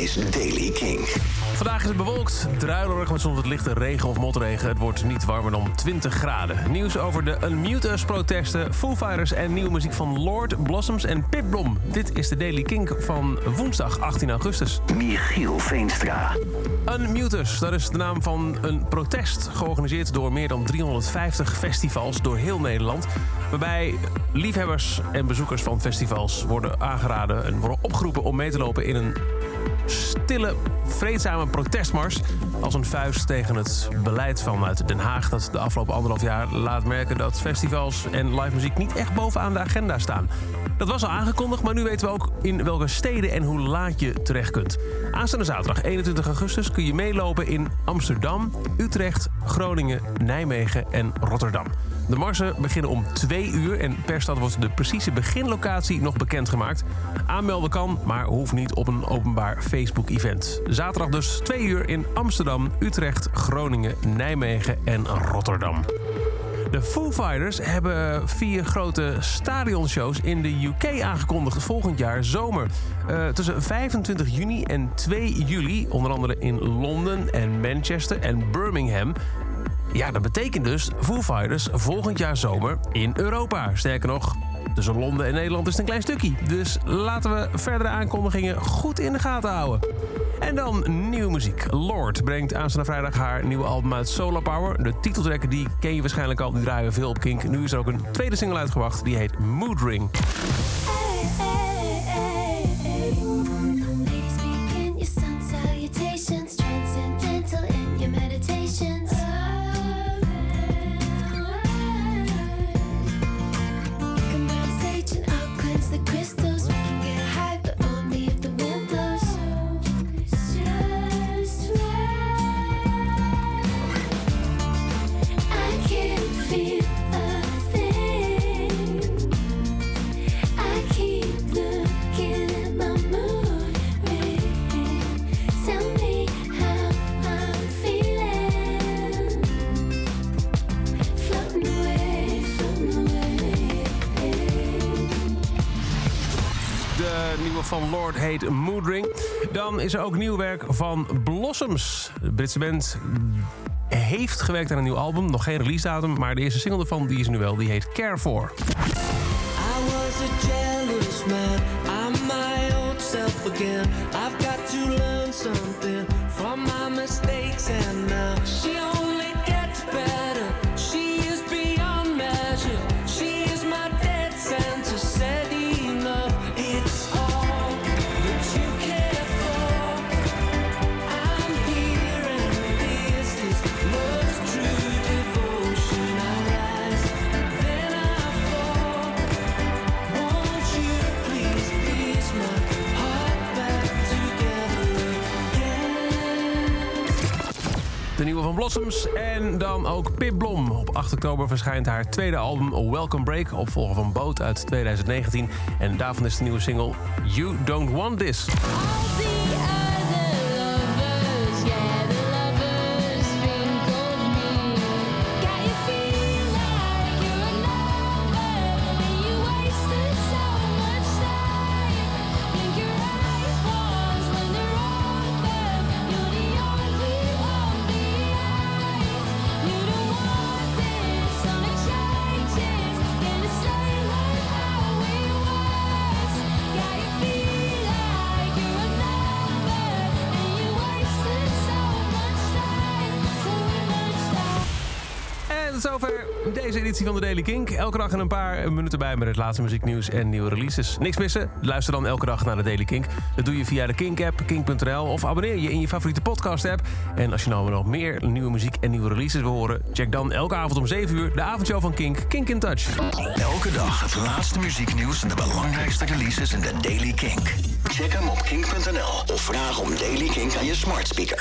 is Daily King. Vandaag is het bewolkt, druilerig met soms wat lichte regen of motregen. Het wordt niet warmer dan 20 graden. Nieuws over de Unmute Us-protesten, Foo Fighters en nieuwe muziek van Lord, Blossoms en Pitblom. Dit is de Daily Kink van woensdag 18 augustus. Michiel Veenstra. Unmute Us, dat is de naam van een protest georganiseerd door meer dan 350 festivals door heel Nederland. Waarbij liefhebbers en bezoekers van festivals worden aangeraden en worden opgeroepen om mee te lopen in een stille, vreedzame protestmars. Als een vuist tegen het beleid vanuit Den Haag... dat de afgelopen anderhalf jaar laat merken dat festivals en live muziek niet echt bovenaan de agenda staan. Dat was al aangekondigd, maar nu weten we ook in welke steden en hoe laat je terecht kunt. Aanstaande zaterdag 21 augustus kun je meelopen in Amsterdam, Utrecht, Groningen, Nijmegen en Rotterdam. De marsen beginnen om 2 uur en per stad wordt de precieze beginlocatie nog bekendgemaakt. Aanmelden kan, maar hoeft niet op een openbaar Facebook-event. Zaterdag dus 2 uur in Amsterdam, Utrecht, Groningen, Nijmegen en Rotterdam. De Foo Fighters hebben vier grote stadionshows in de UK aangekondigd volgend jaar zomer. Uh, tussen 25 juni en 2 juli, onder andere in Londen en Manchester en Birmingham. Ja, dat betekent dus Foo Fighters volgend jaar zomer in Europa. Sterker nog, tussen Londen en Nederland is het een klein stukje. Dus laten we verdere aankondigingen goed in de gaten houden. En dan nieuwe muziek. Lord brengt aanstaande vrijdag haar nieuwe album uit Solar Power. De titeltrack die ken je waarschijnlijk al, die draaien we veel op Kink. Nu is er ook een tweede single uitgebracht, die heet Mood Ring. Van Lord heet Moodring. Dan is er ook nieuw werk van Blossoms. De Britse band heeft gewerkt aan een nieuw album. Nog geen release datum, maar de eerste single ervan die is nu wel. Die heet Care For. I was a jealous man. I'm my old self again. I've got to learn something from my mistakes and now De nieuwe van Blossoms. En dan ook Pip Blom. Op 8 oktober verschijnt haar tweede album Welcome Break. Opvolger van Boot uit 2019. En daarvan is de nieuwe single You Don't Want This. Tot zover deze editie van de Daily Kink. Elke dag een paar minuten bij met het laatste muzieknieuws en nieuwe releases. Niks missen? Luister dan elke dag naar de Daily Kink. Dat doe je via de Kink-app, kink.nl of abonneer je in je favoriete podcast-app. En als je nou nog meer nieuwe muziek en nieuwe releases wil horen... check dan elke avond om 7 uur de avondshow van Kink, Kink in Touch. Elke dag het laatste muzieknieuws en de belangrijkste releases in de Daily Kink. Check hem op kink.nl of vraag om Daily Kink aan je smart speaker.